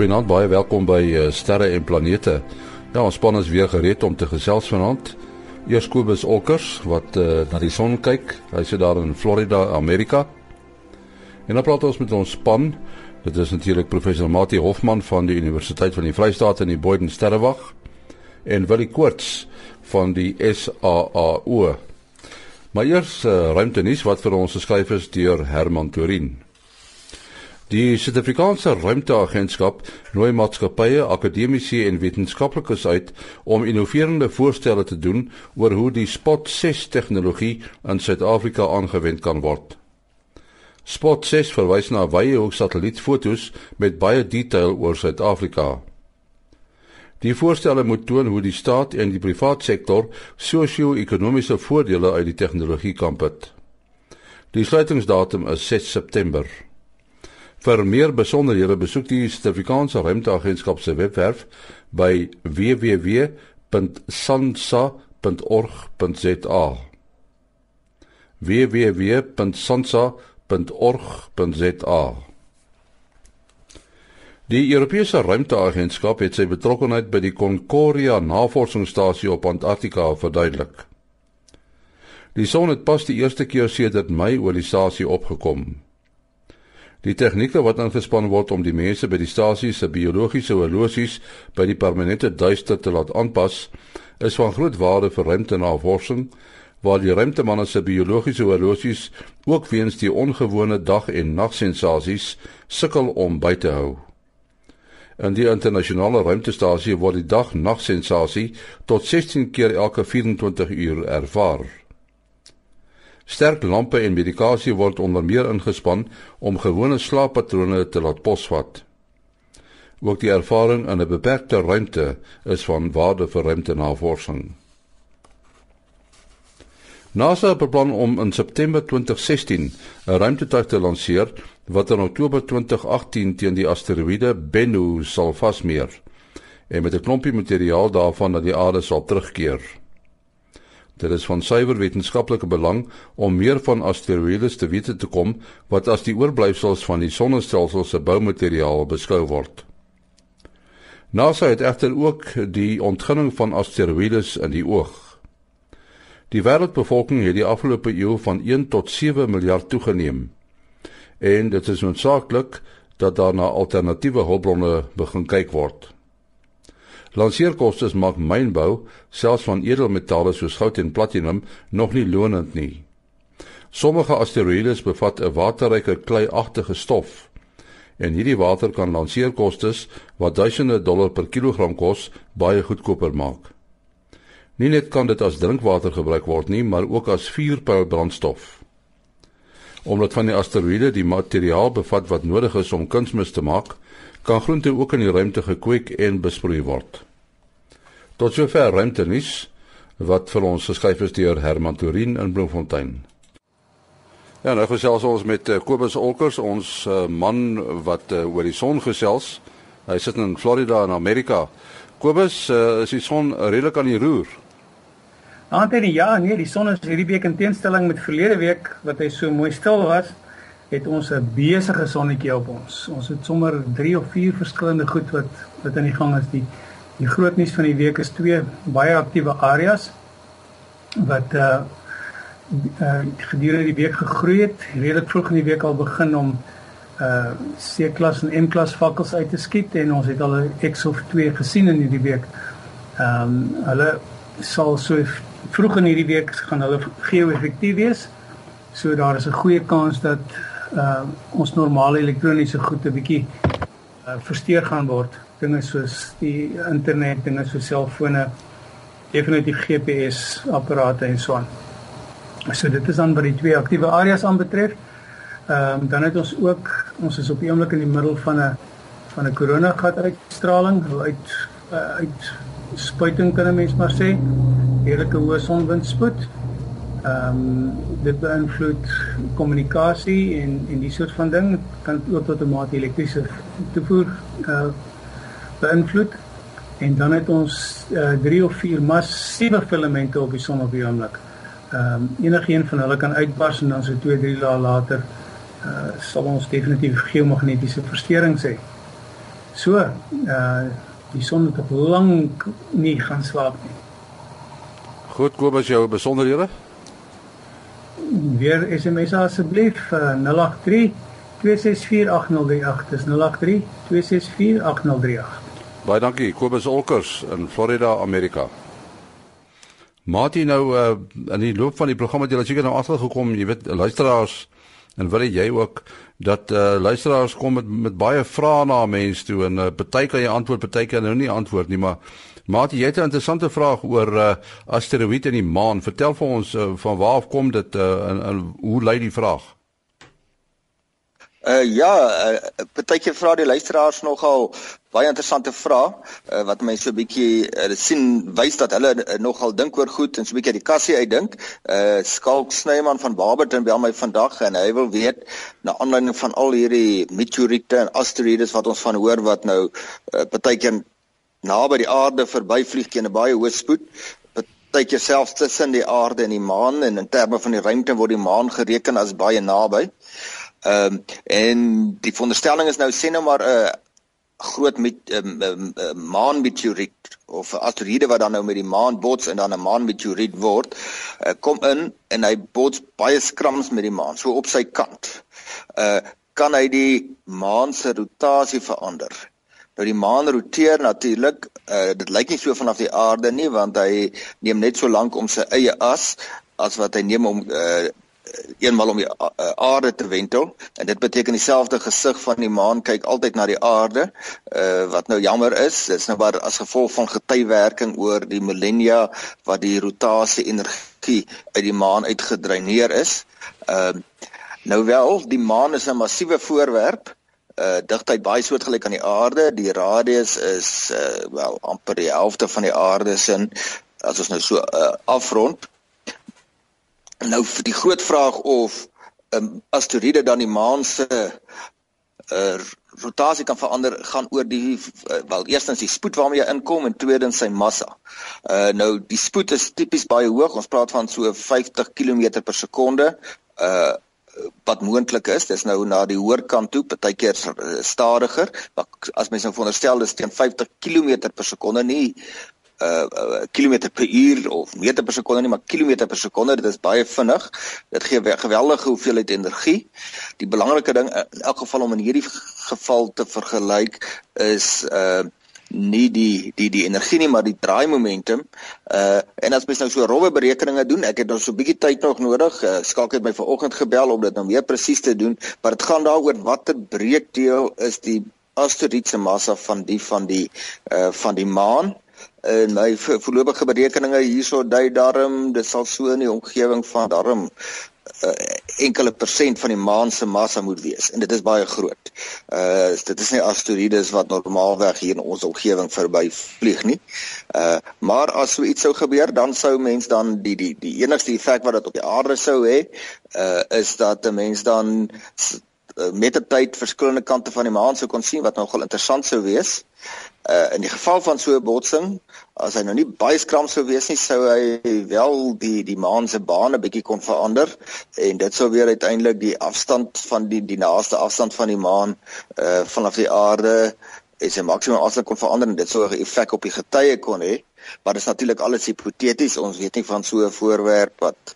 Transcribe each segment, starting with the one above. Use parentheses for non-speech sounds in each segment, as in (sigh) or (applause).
Goeienaand, baie welkom by uh, Sterre en Planete. Ja, ons span is weer gereed om te gesels vanaand. Eers Kobus Olkers wat uh, na die son kyk. Hy sit daar in Florida, Amerika. En dan praat ons met ons span. Dit is natuurlik professor Mati Hofman van die Universiteit van die Vrystaat in die Boden Sterrewag en Willie Koorts van die SAAO. Maar eers uh, ruimtenuus wat vir ons geskryf is deur Herman Torin. Die Suid-Afrikaanse Ruimteagentskap nooi maatskappye, akademici en wetenskaplikes uit om innoverende voorstelle te doen oor hoe die Spot 6 tegnologie in Suid-Afrika aangewend kan word. Spot 6 verwys na wye hoek satellietfoto's met baie detail oor Suid-Afrika. Die voorstelle moet toon hoe die staat en die private sektor sosio-ekonomiese voordele uit die tegnologie kan put. Die sluitingsdatum is 6 September. Vir meer besonderhede besoek die Suid-Afrikaanse Ruimteagentskap se webwerf by www.sansa.org.za. www.sansa.org.za. Die Europese Ruimteagentskap het sy betrokkeheid by die Concordia navorsingsstasie op Antarktika verduidelik. Die son het pas die eerste keer sedert Mei oor die stasie opgekom. Die tegnieke wat ingespan word om die mense by die stasie se biologiese horlosies by die permanente duister te laat aanpas, is van groot waarde vir ruimtenavorsing, waar die ruimtemanne se biologiese horlosies ook weens die ongewone dag- en nagsensasies sukkel om by te hou. In die internasionale ruimtestasie word die dag-nagsensasie tot 16 keer elke 24 uur ervaar. Sterk lampe en medikasie word onder meer ingespan om gewone slaappatrone te laat posvat. Ook die ervaring in 'n beperkte ruimte is van waarde vir ruimtenavorsing. NASA beplan om in September 2016 'n ruimtetuig te lanseer wat in Oktober 2018 teen die asteroïde Bennu sal vasmeer en met 'n klompie materiaal daarvan na die aarde sal terugkeer. Dit is van suiwer wetenskaplike belang om meer van asteroïdes te weet te kom wat as die oorblyfsels van die sonnestelsel se boumateriaal beskou word. NASA het egter ook die ontginning van asteroïdes in die oog. Die wêreldbevolking het die afgelope eeu van 1 tot 7 miljard toegeneem. En dit is noodsaaklik dat daar na alternatiewe hulpbronne begin kyk word. Lanseerkoste maak mynbou, selfs van edelmetale soos goud en platinum, nog nie lonend nie. Sommige asteroïdes bevat 'n waterryke kleiagtige stof. En hierdie water kan lanseerkoste wat duisende dollar per kilogram kos, baie goedkoper maak. Nie net kan dit as drinkwater gebruik word nie, maar ook as vuurpyl brandstof. Omdat van die asteroïde die materiaal bevat wat nodig is om kunsmis te maak, kan groente ook in die ruimte gekweek en besproei word. Tot sover ruimte nuus wat vir ons geskryf is deur Herman Torin in Bloemfontein. Ja, nou gesels ons met uh, Kobus Olkers, ons uh, man wat uh, oor die son gesels. Hy sit in Florida in Amerika. Kobus, uh, is die son redelik aan die roer? Antenie, ja, nee, die son is hierdie week in teenstelling met verlede week wat hy so mooi stil was het ons 'n besige sonnetjie op ons. Ons het sommer 3 of 4 verskillende goed wat wat aan die gang is. Die die groot nuus van die week is twee baie aktiewe areas wat uh uh gedurende die week gegroei het. Redelik vroeg in die week al begin om uh C-klas en M-klas vakkels uit te skiet en ons het al 'n X of 2 gesien in hierdie week. Ehm um, hulle sal so vroeg in hierdie week gaan hulle geo-effektief wees. So daar is 'n goeie kans dat uh ons normale elektroniese goed 'n bietjie uh versteur gaan word. Dinge soos die internet, dinge soos selfone, definitief GPS apparate en so aan. So dit is dan wat die twee aktiewe areas aanbetref. Ehm um, dan het ons ook ons is op die oomblik in die middel van 'n van 'n koronagat uitstraling uit uh, uit spuiting kan 'n mens maar sê. Heerlike hoë sonwindspoed. Ehm um, dit beïnvloed kommunikasie en en die soort van ding kan ook tot 'n mate elektriese toevoer uh beïnvloed. En dan het ons uh 3 of 4 massiewe filamente op die son op die oomblik. Ehm um, enigiets van hulle kan uitbars en dan so 2, 3 dae later uh sal ons definitief geomagnetiese versteurings hê. So, uh die son het op lank nie gaan slaap nie. Goed, Kobus, jou besonderhede? Weer SMS asseblief uh, 083 2648038. Dis 083 2648038. Baie dankie, Kobus Olkers in Florida, Amerika. Martin nou uh, in die loop van die program het jy seker nou agtergekom, jy weet luisteraars en wil jy ook dat uh, luisteraars kom met met baie vrae na mense toe en uh, party kan jy antwoord, party kan nou nie antwoord nie, maar Martin, jy het 'n interessante vraag oor uh, asteroïde in die maan. Vertel vir ons uh, van waar af kom dit uh, en, en hoe lei die vraag? Uh ja, uh, partykeer vra die luisteraars nogal baie interessante vrae uh, wat mense so 'n bietjie uh, sien wys dat hulle uh, nogal dink oor goed en so 'n bietjie die kassie uitdink. Uh Skalk Snyman van Barberton bel my vandag en hy wil weet na aanleiding van al hierdie meteoriete en asteroïdes wat ons van hoor wat nou uh, partykeer naby die aarde verbyvlieg teen 'n baie hoë spoed partykeer selfs tussen die aarde en die maan en in terme van die ruimte word die maan gereken as baie naby. Ehm um, en die veronderstelling is nou sê nou maar 'n uh, groot met um, um, uh, maanmeteoriet of 'n asteroïde wat dan nou met die maan bots en dan 'n maanmeteoriet word, uh, kom in en hy bots baie skrams met die maan, so op sy kant. Uh kan hy die maan se rotasie verander. Nou die maan roteer natuurlik, uh, dit lyk nie so vanaf die aarde nie want hy neem net so lank om sy eie as as wat hy neem om uh, eenmal om die uh, aarde te wentel. En dit beteken dieselfde gesig van die maan kyk altyd na die aarde uh, wat nou jammer is. Dit's nou maar as gevolg van getywerking oor die millennia wat die rotasie energie uit die maan uitgedreineer is. Uh, nou wel die maan is 'n massiewe voorwerp uh digtheid baie soortgelyk aan die aarde die radius is uh, wel amper die helfte van die aarde se as ons nou so uh, afrond Nou vir die groot vraag of 'n um, asteroïde dan die maan se uh, rotasie kan verander gaan oor die uh, wel eerstens die spoed waarmee hy inkom en tweedens sy massa. Uh nou die spoed is tipies baie hoog. Ons praat van so 50 km per sekonde. Uh wat moontlik is, dis nou na die hoër kant toe, partykeer stadiger, maar as mens nou veronderstel dis teen 50 km per sekonde nie uh kilometer per uur of meter per sekonde nie, maar kilometer per sekonde, dit is baie vinnig. Dit gee geweldige hoeveelheid energie. Die belangrike ding in elk geval om in hierdie geval te vergelyk is uh nie die die die energie nie maar die draai momentum uh en as mens nou so rowwe berekeninge doen ek het nou so 'n bietjie tyd nog nodig. Uh, skalk het my vanoggend gebel om dit nou meer presies te doen maar dit gaan daaroor watter breekdeel is die asteroïde se massa van die van die uh van die maan. En my voorlopige berekeninge hierso dui darm dit sal so in die omgewing van darm uh, enkele persent van die maan se massa moet wees en dit is baie groot. Uh dit is nie asteroïdes wat normaalweg hier in ons omgewing verby vlieg nie. Uh maar as so iets sou gebeur, dan sou mens dan die die die enigste effek wat dit op die aarde sou hê, uh is dat 'n mens dan met 'n tyd verskillende kante van die maan sou kon sien wat nogal interessant sou wees. Uh in die geval van so 'n botsing, as hy nou nie baie skram sou wees nie, sou hy wel die die maan se baan 'n bietjie kon verander en dit sou weer uiteindelik die afstand van die die naaste afstand van die maan uh vanaf die aarde is 'n maksimum afstand kon verander en dit sou 'n effek op die getye kon hê. Maar dit is natuurlik alles hipoteties. Ons weet nie van so 'n voorwerp wat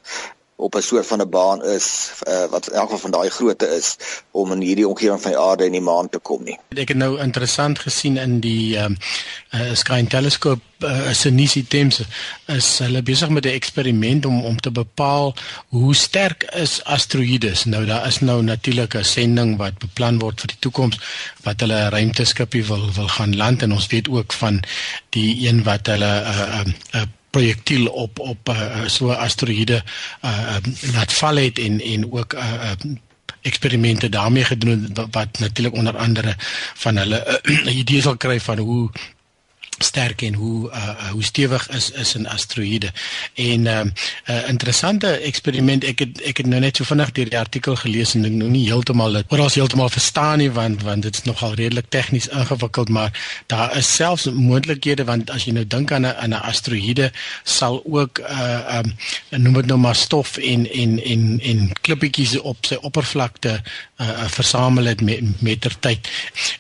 op 'n soort van 'n baan is uh, wat in elk geval van daai grootte is om in hierdie omgewing van die aarde en die maan te kom nie. Ek het nou interessant gesien in die ehm uh, uh, Sky Telescope uh, Sinisi Thames is hulle besig met 'n eksperiment om om te bepaal hoe sterk is asteroïdes. Nou daar is nou natuurlik 'n sending wat beplan word vir die toekoms wat hulle 'n ruimteskipie wil wil gaan land en ons weet ook van die een wat hulle 'n uh, uh, uh, projektiel op op uh, so asteroïde uh, laat val het en en ook uh, eksperimente daarmee gedoen wat natuurlik onder andere van hulle (clears throat) uh, idees sal kry van hoe sterk en hoe uh, hoe stewig is is 'n asteroïde. En 'n uh, uh, interessante eksperiment ek het ek het nou net so vinnig deur die artikel gelees en ek nou nie heeltemal dit oral heeltemal verstaan nie want want dit is nogal redelik tegnies ingewikkeld maar daar is selfs moontlikhede want as jy nou dink aan 'n 'n asteroïde sal ook uh um noem dit nou maar stof en en en en klippietjies op sy oppervlakte uh versamel het met mettertyd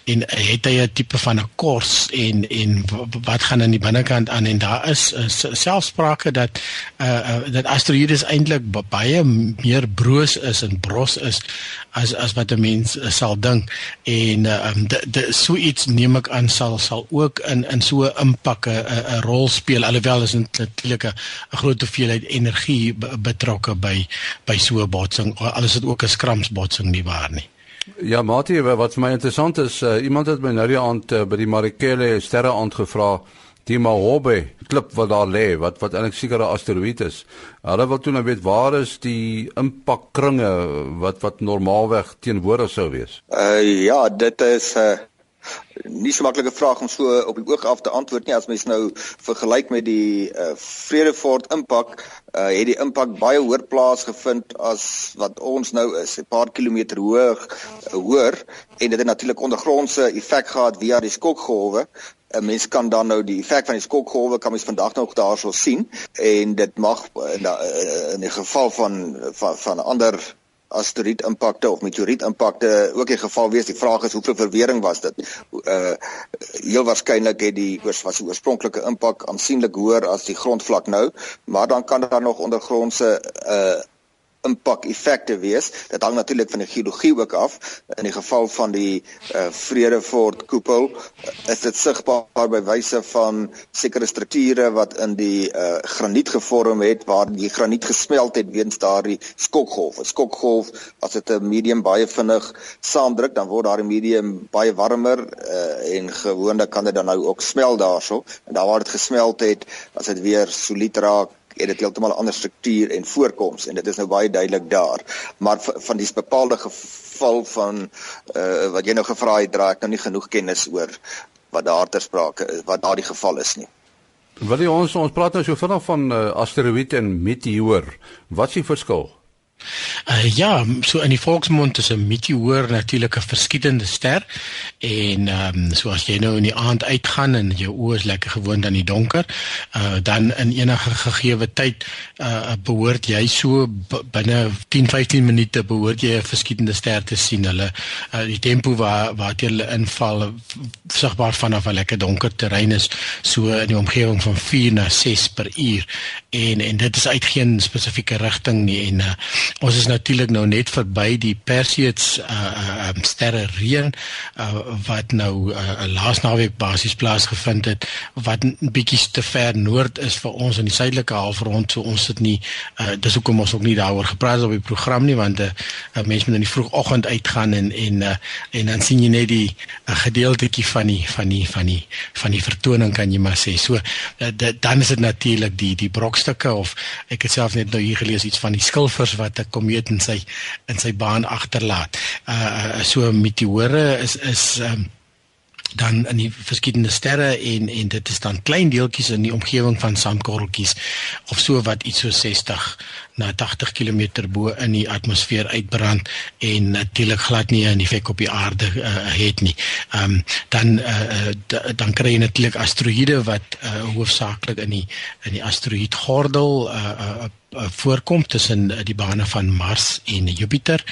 en het hy 'n tipe van 'n kors en en wat gaan aan die binnekant aan? En daar is uh, selfsprake dat uh, uh dat asteroïdes eintlik baie meer broos is en bros is as as wat 'n mens uh, sal dink. En uh, um so iets neem ek aan sal sal ook in in so 'n impak 'n rol speel alhoewel is natuurlik 'n groot hoeveelheid energie betrokke by by so 'n botsing alles dit ook 'n skramsbotsing nie waar nie Ja, Mati, wat vir my interessant is, uh, iemand het my nou die aand uh, by die Marikele sterre aand gevra, die Mahobe klip wat daar lê, wat wat eintlik seker 'n asteroïde is. Hulle wil toe nou weet waar is die impakkringe wat wat normaalweg teenwoordig sou wees. Uh ja, dit is 'n uh nie so maklike vraag om so op die oog af te antwoord nie. As mens nou vergelyk met die uh, Vredefort impak uh, het die impak baie hoër plaas gevind as wat ons nou is 'n paar kilometer hoog hoër en dit het natuurlik ondergrondse effek gehad via die skokgolwe. 'n mens kan dan nou die effek van die skokgolwe kan mens vandag nog daarso sien. En dit mag in, in die geval van van van ander asteroïde impakte of meteoriet impakte ook in geval wees. Die vraag is hoeveel verwering was dit? Uh heel waarskynlik het die oors was die oorspronklike impak aansienlik hoër as die grondvlak nou maar dan kan daar nog ondergrondse uh impak effekte wees. Dit hang natuurlik van die geologie ook af. In die geval van die uh, Vredefort koepel uh, is dit sigbaar by wyse van sekere strukture wat in die uh, graniet gevorm het waar die graniet gesmelt het weens daardie skokgolf. 'n Skokgolf as dit 'n medium baie vinnig saamdruk, dan word daardie medium baie warmer uh, en gewoonlik kan dit dan nou ook smelt daarso. En daar waar dit gesmelt het, as dit weer solied raak het dit heeltemal 'n ander struktuur en voorkoms en dit is nou baie duidelik daar. Maar van die bepaalde geval van uh wat jy nou gevra het, dra ek nou nie genoeg kennis oor wat daar ter sprake is, wat daardie geval is nie. Wil jy ons ons praat nou so vinnig van uh, asteroïde en meteoor. Wat is die verskil? Uh, ja, so in die volksmond is 'n meteoor natuurlik 'n verskietende ster en ehm um, so as jy nou in die aand uitgaan en jou oë is lekker gewoond aan die donker, uh, dan in enige gegeewe tyd uh, behoort jy so binne 10-15 minute behoort jy 'n verskietende ster te sien. Hulle uh, die tempo waar waar dit inval sigbaar vanaf 'n lekker donker terrein is so in die omgewing van 4 na 6 per uur en en dit is uit geen spesifieke rigting nie en uh, Ons is natuurlik nou net verby die Perseids uh, uh um, sterre reën uh, wat nou 'n uh, laas naweek basies plaasgevind het wat 'n bietjie te ver noord is vir ons in die suidelike halfrond so ons sit nie uh, dis hoekom ons ook nie daaroor gepraat het op die program nie want 'n uh, uh, mens moet in die vroegoggend uitgaan en en uh, en dan sien jy net die uh, gedeeltetjie van die van die van die van die vertoning kan jy maar sê. So uh, dan is dit natuurlik die die brokstukke of ek het self net nou hier gelees iets van die skilfers wat 'n komeet in sy in sy baan agterlaat. Uh so meteore is is um, dan in die verskillende sterre en en dit is dan klein deeltjies in die omgewing van sandkorreltjies of so wat iets so 60 na 80 km bo in die atmosfeer uitbrand en natuurlik glad nie 'n effek op die aarde uh, het nie. Ehm um, dan uh, dan kry jy natuurlik asteroïde wat uh, hoofsaaklik in die in die asteroïdgordel uh, uh, voorkom tussen die bane van Mars en Jupiter.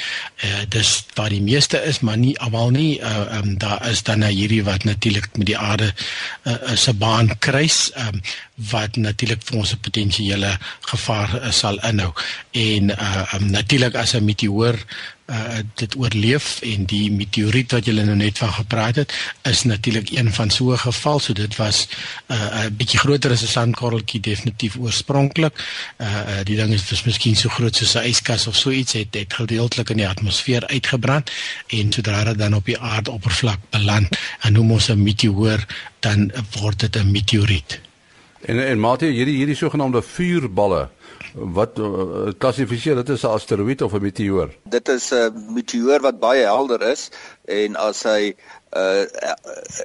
Uh dis waar die meeste is, maar nie almal nie. Uh um, daar is dan nou hierdie wat natuurlik met die aarde uh, se baan kruis, um wat natuurlik vir ons 'n potensiële gevaar uh, sal inhou. En uh um, natuurlik as 'n meteoor uh dit oorleef en die meteoriet wat julle nou net van gepraat het is natuurlik een van so 'n geval. So dit was 'n uh, bietjie groter as 'n sandkorreltjie definitief oorspronklik uh die ding is dis miskien so groot soos 'n yskas of so iets het dit gedeeltelik in die atmosfeer uitgebrand en sodra dit dan op die aardoppervlak beland en noem ons 'n meteoor dan word dit 'n meteoriet En en mate hierdie hierdie sogenaamde vuurballe wat uh, klassifiseer dit is 'n asteroïde of 'n meteoor? Dit is 'n meteoor wat baie helder is en as hy uh, uh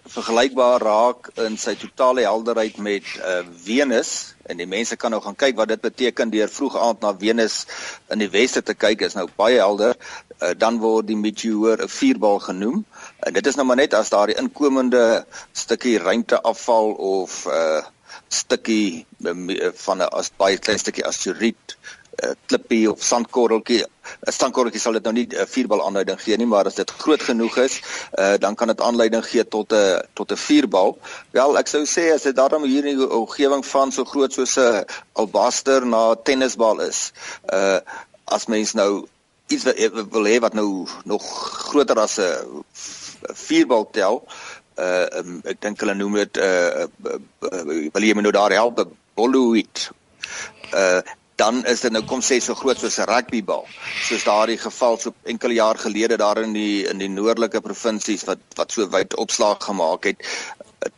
vergelykbaar raak in sy totale helderheid met uh, Venus en die mense kan nou gaan kyk wat dit beteken deur vroeg aand na Venus in die weste te kyk is nou baie helder uh, dan word die meteoor 'n vuurbal genoem en dit is nou maar net as daar die inkomende stukkie ruimteafval of uh stukkie eh, van 'n as baie klein stukkie asteroïde uh, klippie of sandkorreltjie. 'n sandkorreltjie sal dit nou nie 'n uh, vuurbal aanduiding gee nie maar as dit groot genoeg is uh, dan kan dit aanleiding gee tot 'n tot 'n vuurbal wel ek sou sê as dit daarom hier in die omgewing van so groot soos 'n albaster na tennisbal is uh as mens nou iets wil hê wat nou nog groter as 'n vuurbal tel uh um, ek dink hulle noem dit uh, uh, uh wil jy my nou daar help? Bolluit uh dan is dit nou kom sê so groot soos 'n rugbybal. Soos daardie geval so enkele jaar gelede daar in die in die noordelike provinsies wat wat so wyd opslag gemaak het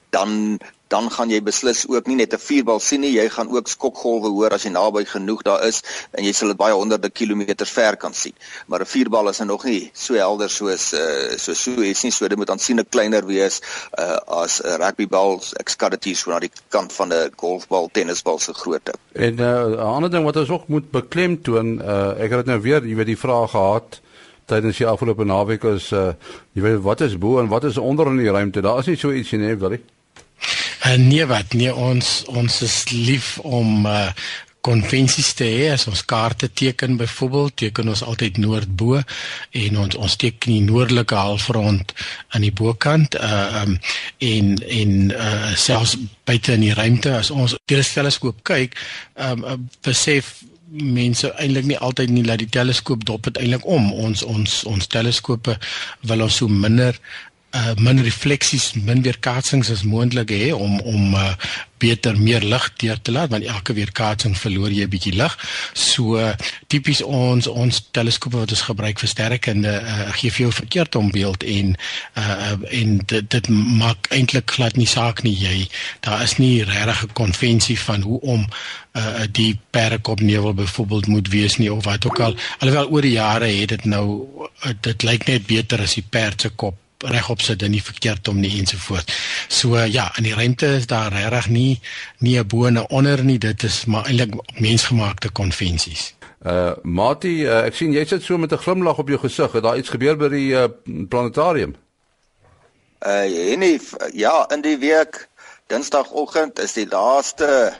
dan dan gaan jy beslis ook nie net 'n vuurbal sien nie, jy gaan ook skokgolwe hoor as jy naby genoeg daar is en jy sal dit baie honderde kilometers ver kan sien. Maar 'n vuurbal is nog nie so helder soos uh so so is nie, so dit moet aansienlik kleiner wees uh as 'n rugbybal. Ek skat dit hier so na die kant van 'n golfbal, tennisbal se grootte. En uh 'n ander ding wat ons ook moet beklemtoon, uh ek het dit nou weer, jy weet die vraag gehad tydens die afgelope naweek is uh jy weet wat is bo en wat is onder in die ruimte? Daar is nie so iets nie, wil jy? Uh, nee wat nee ons ons is lief om uh konvensies te hê. As ons kaarte teken byvoorbeeld teken ons altyd noordbo en ons ons teken die noordelike halfrond aan die bokant uh um en en uh selfs buite in die ruimte as ons deur die teleskoop kyk um uh, besef mense eintlik nie altyd nie dat die teleskoop dop dit eintlik om. Ons ons ons teleskope wil ons so minder uh min refleksies, min weerkaatsings as moontlik hê om om uh beter meer lig deur te laat want elke weerkaatsing verloor jy 'n bietjie lig. So uh, tipies ons ons teleskope wat ons gebruik vir sterrekunde uh, gee vir jou verkeerd ombeeld en uh en dit dit maak eintlik glad nie saak nie jy daar is nie regtig 'n konvensie van hoe om uh die perkopnevel byvoorbeeld moet wees nie of wat ook al alhoewel oor die jare het dit nou dit lyk net beter as die perd se kop regop sit en nie verkeerd om nie ensovoort. So ja, in die ruimte is daar regtig nie nie 'n bo en 'n onder nie, dit is maar eintlik mensgemaakte konvensies. Uh Mati, uh, ek sien jy sit so met 'n glimlag op jou gesig. Het daar iets gebeur by die uh, planetarium? Uh nee, ja, in die week Dinsdagoggend is die laaste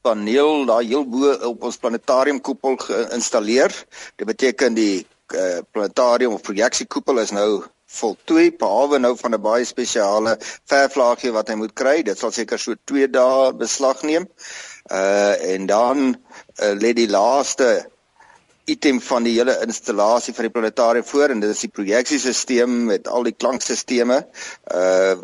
paneel daar heel bo op ons planetarium koepel geïnstalleer. Dit beteken die uh, planetarium of projeksiekoepel is nou voltooi behalwe nou van 'n baie spesiale verflaagie wat hy moet kry. Dit sal seker so 2 dae beslag neem. Uh en dan uh, lê die laaste item van die hele installasie van die planetarium voor en dit is die projeksiesisteem met al die klankstelsels uh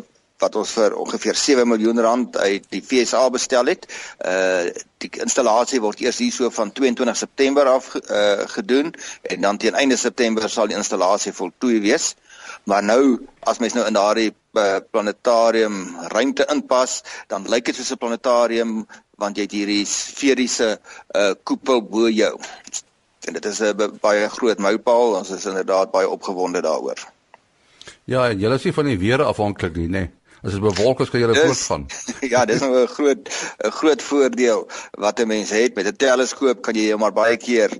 wat ons vir ongeveer 7 miljoen rand uit die FSA bestel het. Uh die installasie word eers hierso van 22 September af uh gedoen en dan teen einde September sal die installasie voltooi wees. Maar nou as mens nou in daardie uh, planetarium ruimte inpas, dan lyk dit soos 'n planetarium want jy het hierdie sferiese uh, koepel bo jou. En dit is 'n baie groot mylpaal. Ons is inderdaad baie opgewonde daaroor. Ja, en jy is nie van die weer afhanklik nie, nê? Nee. As dit bewolk is, kan jy voort gaan. (laughs) ja, dis nou 'n groot 'n groot voordeel wat 'n mens het met 'n teleskoop kan jy maar baie keer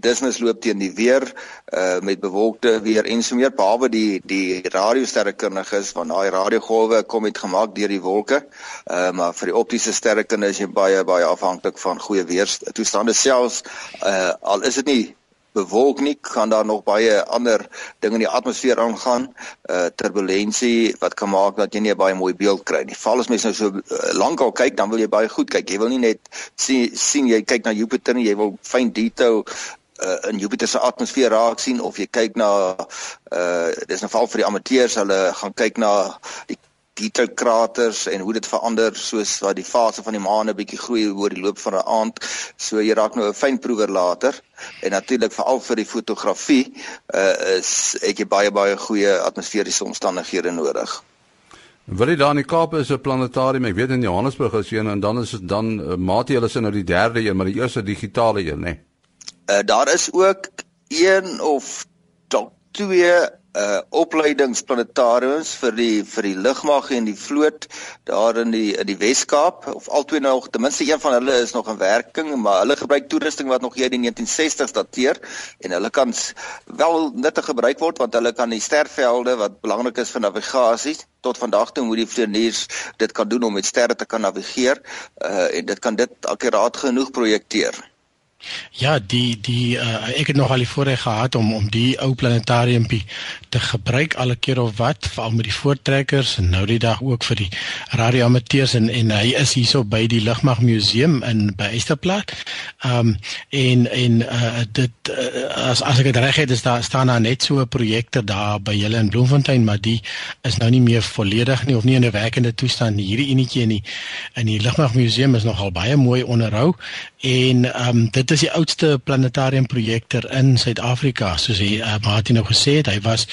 dusnis loop teen die weer uh, met bewolkte weer en so meer behalwe die die radiosterrekundiges van daai radiogolwe kom met gemaak deur die wolke. Uh, maar vir die optiese sterrekunde is jy baie baie afhanklik van goeie weerstoestande selfs uh, al is dit nie bewolk nie kan daar nog baie ander dinge in die atmosfeer aangaan uh turbulensie wat kan maak dat jy nie 'n baie mooi beeld kry nie. Val as mens nou so uh, lank al kyk, dan wil jy baie goed kyk. Jy wil nie net sien sien jy kyk na Jupiter nie, jy wil fyn detail uh, in Jupiter se atmosfeer raak sien of jy kyk na uh dis 'n geval vir die amateurs, hulle gaan kyk na die detail kraters en hoe dit verander soos wat die fase van die maan 'n bietjie groei oor die loop van 'n aand. So jy raak nou 'n fyn proewer later en natuurlik veral vir die fotografie uh, is ek jy baie baie goeie atmosferiese omstandighede nodig. Wil jy daar in die Kaap is 'n planetarium, ek weet in Johannesburg is een en dan is dit dan uh, maatie hulle is nou die derde een, maar die eerste digitale een, nê. Nee. Uh, daar is ook een of dalk twee uh opleidingsplanetariums vir die vir die lugmag en die vloot daar in die in die Wes-Kaap of albei nog ten minste een van hulle is nog in werking maar hulle gebruik toerusting wat nog in die 1960s dateer. En hulle kan wel nuttig gebruik word want hulle kan die stervelde wat belangrik is vir navigasie tot vandag toe moet die vlieëniers dit kan doen om met sterre te kan navigeer uh en dit kan dit akkuraat genoeg projekteer Ja, die die uh, ek het nog al die voorreg gehad om om die ou planetariumpie te gebruik alle keer of wat, veral met die voortrekkers en nou die dag ook vir die radioamateurs en en hy is hierso by die Lugmag Museum in by Esterplaat. Ehm um, en en uh, dit uh, as as ek dit reg het, is daar staan daar net so 'n projekte daar by julle in Bloemfontein, maar die is nou nie meer volledig nie of nie in 'n werkende toestand nie. Hierdie enetjie in die in die Lugmag Museum is nogal baie mooi onderhou en ehm um, dit is die oudste planetarium projekter in Suid-Afrika soos hy uh, Martin nou gesê het. Hy was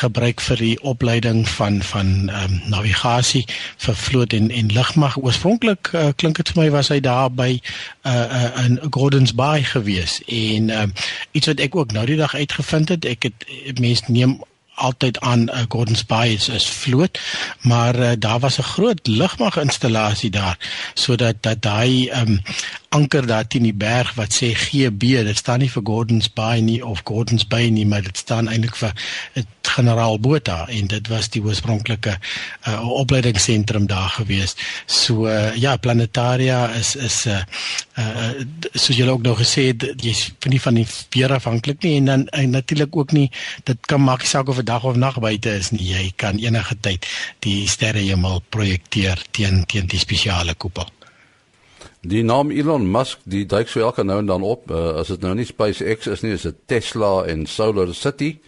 gebruik vir die opleiding van van ehm um, navigasie vir vloot en en lugmag oorspronklik uh, klink dit vir my was hy daar by uh, uh, in Gordons Bay gewees. En ehm um, iets wat ek ook nou die dag uitgevind het ek het mense neem altyd aan uh, Gordons Bay is, is vloot maar uh, daar was 'n groot lugmag installasie daar sodat dat daai um, anker daar teen die berg wat sê GB dit staan nie vir Gordons Bay nie of Gordons Bay nie maar dit staan eintlik vir generaal Botha en dit was die oorspronklike uh, opleidingsentrum daar gewees. So uh, ja planetaria is is uh, uh, soos julle ook nou gesê het jy's van nie van die weer afhanklik nie en dan en natuurlik ook nie dit kan maak saak of 'n dag of nag buite is nie. Jy kan enige tyd die sterrehemel projekteer teen teen die spesiale koepel Die naam Elon Musk, die duik so elke nou en dan op. Uh, as dit nou nie SpaceX is nie, is dit Tesla en Solar City.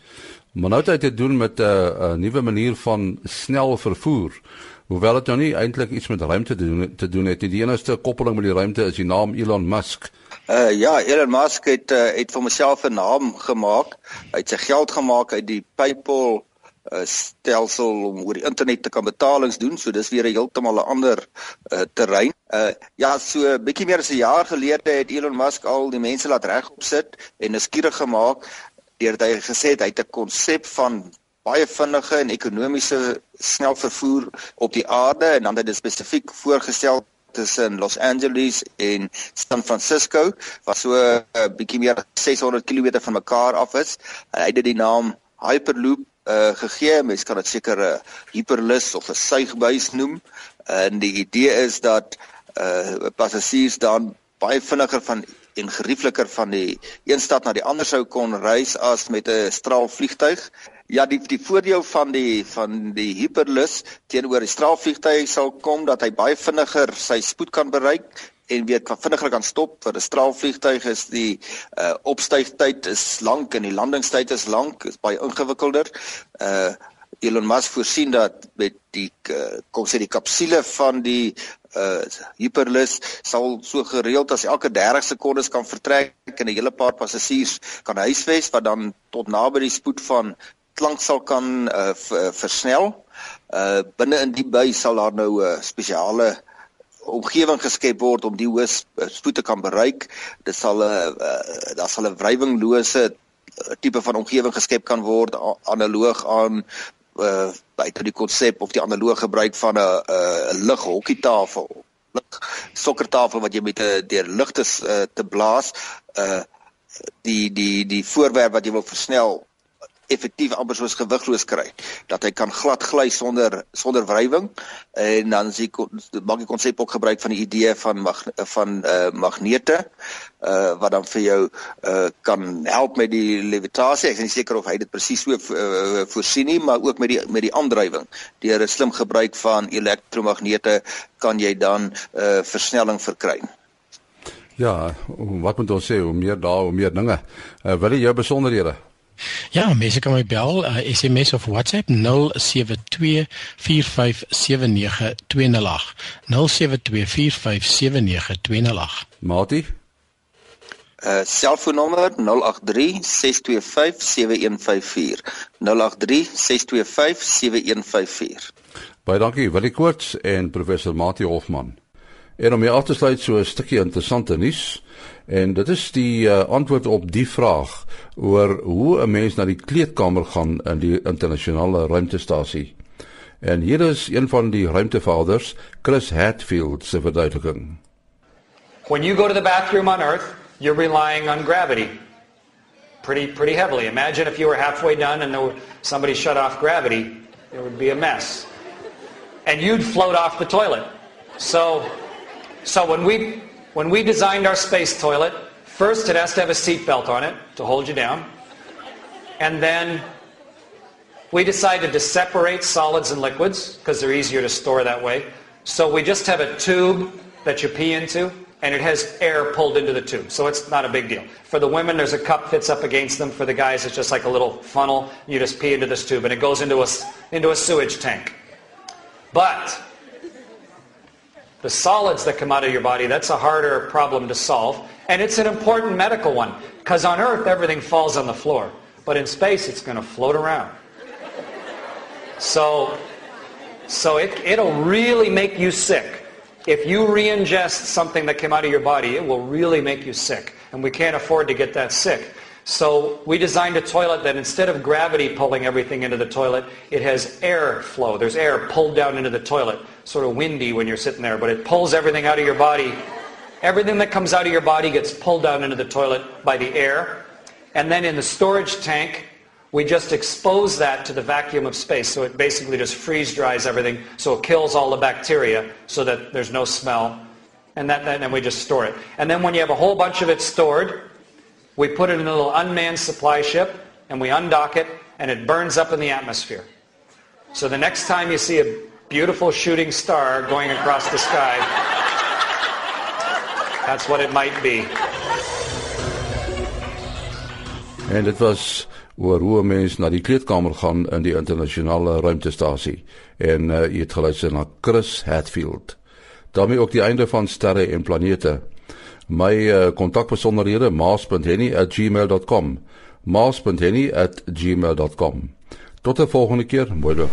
Maar nou het dit te doen met 'n uh, 'n nuwe manier van snel vervoer. Hoewel dit nou nie eintlik iets met ruimte te doen te doen het nie. Die enigste koppeling met die ruimte is die naam Elon Musk. Uh ja, Elon Musk het uh, het vir homself 'n naam gemaak. Hy het sy geld gemaak uit die PayPal uh, stelsel om oor die internet te kan betalings doen. So dis weer 'n heeltemal 'n ander uh, terrein. Uh ja, so bietjie meer as 'n jaar gelede het Elon Musk al die mense laat regop sit en nuuskierig gemaak deurdat hy gesê het hy het 'n konsep van baie vinnige en ekonomiese snel vervoer op die aarde en dan het hy spesifiek voorgestel tussen Los Angeles en San Francisco wat so 'n uh, bietjie meer as 600 km van mekaar af is. Hy het dit die naam Hyperloop uh gegee. Mens kan dit seker 'n uh, hyperlus of 'n suigbuis noem. En die idee is dat uh passasiers dan baie vinniger van en geriefliker van die een stad na die ander sou kon reis as met 'n straalvliegtuig. Ja, die die voordeel van die van die hyperlus teenoor die straalvliegtuig sal kom dat hy baie vinniger sy spoed kan bereik en weer kan vinniger kan stop vir 'n straalvliegtuig is die uh opstygtyd is lank en die landingstyd is lank is baie ingewikkelder. Uh Elon Musk voorsien dat met die uh, kom sê die kapsule van die uh Hyperlus sal so gereeld as elke 30 sekondes kan vertrek en 'n hele paar passasiers kan huisves wat dan tot naby die spoed van klank sal kan uh versnel. Uh binne in die buis sal daar nou 'n uh, spesiale omgewing geskep word om die hoë spoed te kan bereik. Dit sal 'n uh, uh, daar sal 'n wrywinglose uh, tipe van omgewing geskep kan word analoog aan uh buite die konsep of die analoog gebruik van 'n 'n lighokkietafel lig sokkertafel wat jy met 'n deur ligte uh, te blaas uh die die die voorwerp wat jy wil versnel effektief amper soos gewigloos kry dat hy kan glad gly sonder sonder wrywing en dan sê maak die konsep ook gebruik van die idee van mag, van uh, magnete uh, wat dan vir jou uh, kan help met die levitasie ek is nie seker of hy dit presies so uh, voorsien nie maar ook met die met die aandrywing deur 'n slim gebruik van elektromagnete kan jy dan uh, versnelling verkry Ja, wat moet ons sê, hoe meer daar, hoe meer dinge. Uh, wil jy jou besonderhede? Ja, mense kan my bel, uh, SMS of WhatsApp 0724579208. 0724579208. Mati? Uh selfoonnommer 0836257154. 0836257154. Baie dankie Willie Koorts en professor Mati Hofman. En om hier af te sluit so 'n stukkie interessante nuus en dit is die uh, antwoord op die vraag oor hoe 'n mens na die kleedkamer gaan in die internasionale ruimtestasie. En hier is een van die ruimtevaders, Chris Hatfield se verduideliking. When you go to the bathroom on Earth, you're relying on gravity pretty pretty heavily. Imagine if you were halfway done and there somebody shut off gravity, it would be a mess. And you'd float off the toilet. So so when we when we designed our space toilet, first it has to have a seat belt on it to hold you down. And then we decided to separate solids and liquids because they're easier to store that way. So we just have a tube that you pee into and it has air pulled into the tube. So it's not a big deal. For the women, there's a cup fits up against them. For the guys, it's just like a little funnel. You just pee into this tube, and it goes into a, into a sewage tank. But the solids that come out of your body, that's a harder problem to solve. And it's an important medical one. Because on Earth, everything falls on the floor. But in space, it's going to float around. So, so it, it'll really make you sick if you re-ingest something that came out of your body, it will really make you sick. And we can't afford to get that sick. So we designed a toilet that instead of gravity pulling everything into the toilet, it has air flow. There's air pulled down into the toilet. Sort of windy when you're sitting there, but it pulls everything out of your body. Everything that comes out of your body gets pulled down into the toilet by the air. And then in the storage tank, we just expose that to the vacuum of space. So it basically just freeze dries everything. So it kills all the bacteria so that there's no smell. And, that, and then we just store it. And then when you have a whole bunch of it stored, we put it in a little unmanned supply ship and we undock it and it burns up in the atmosphere. So the next time you see a beautiful shooting star going across the sky, that's what it might be. And it was oor hoe mense na die kleedkamer gaan in die internasionale ruimtestasie en uh, jy het geluister na Chris Hatfield. daarmee ook die einde van sterre en planete. My uh, kontakbesonderhede maas.henny@gmail.com. maas.henny@gmail.com. Tot 'n volgende keer, mooi loop.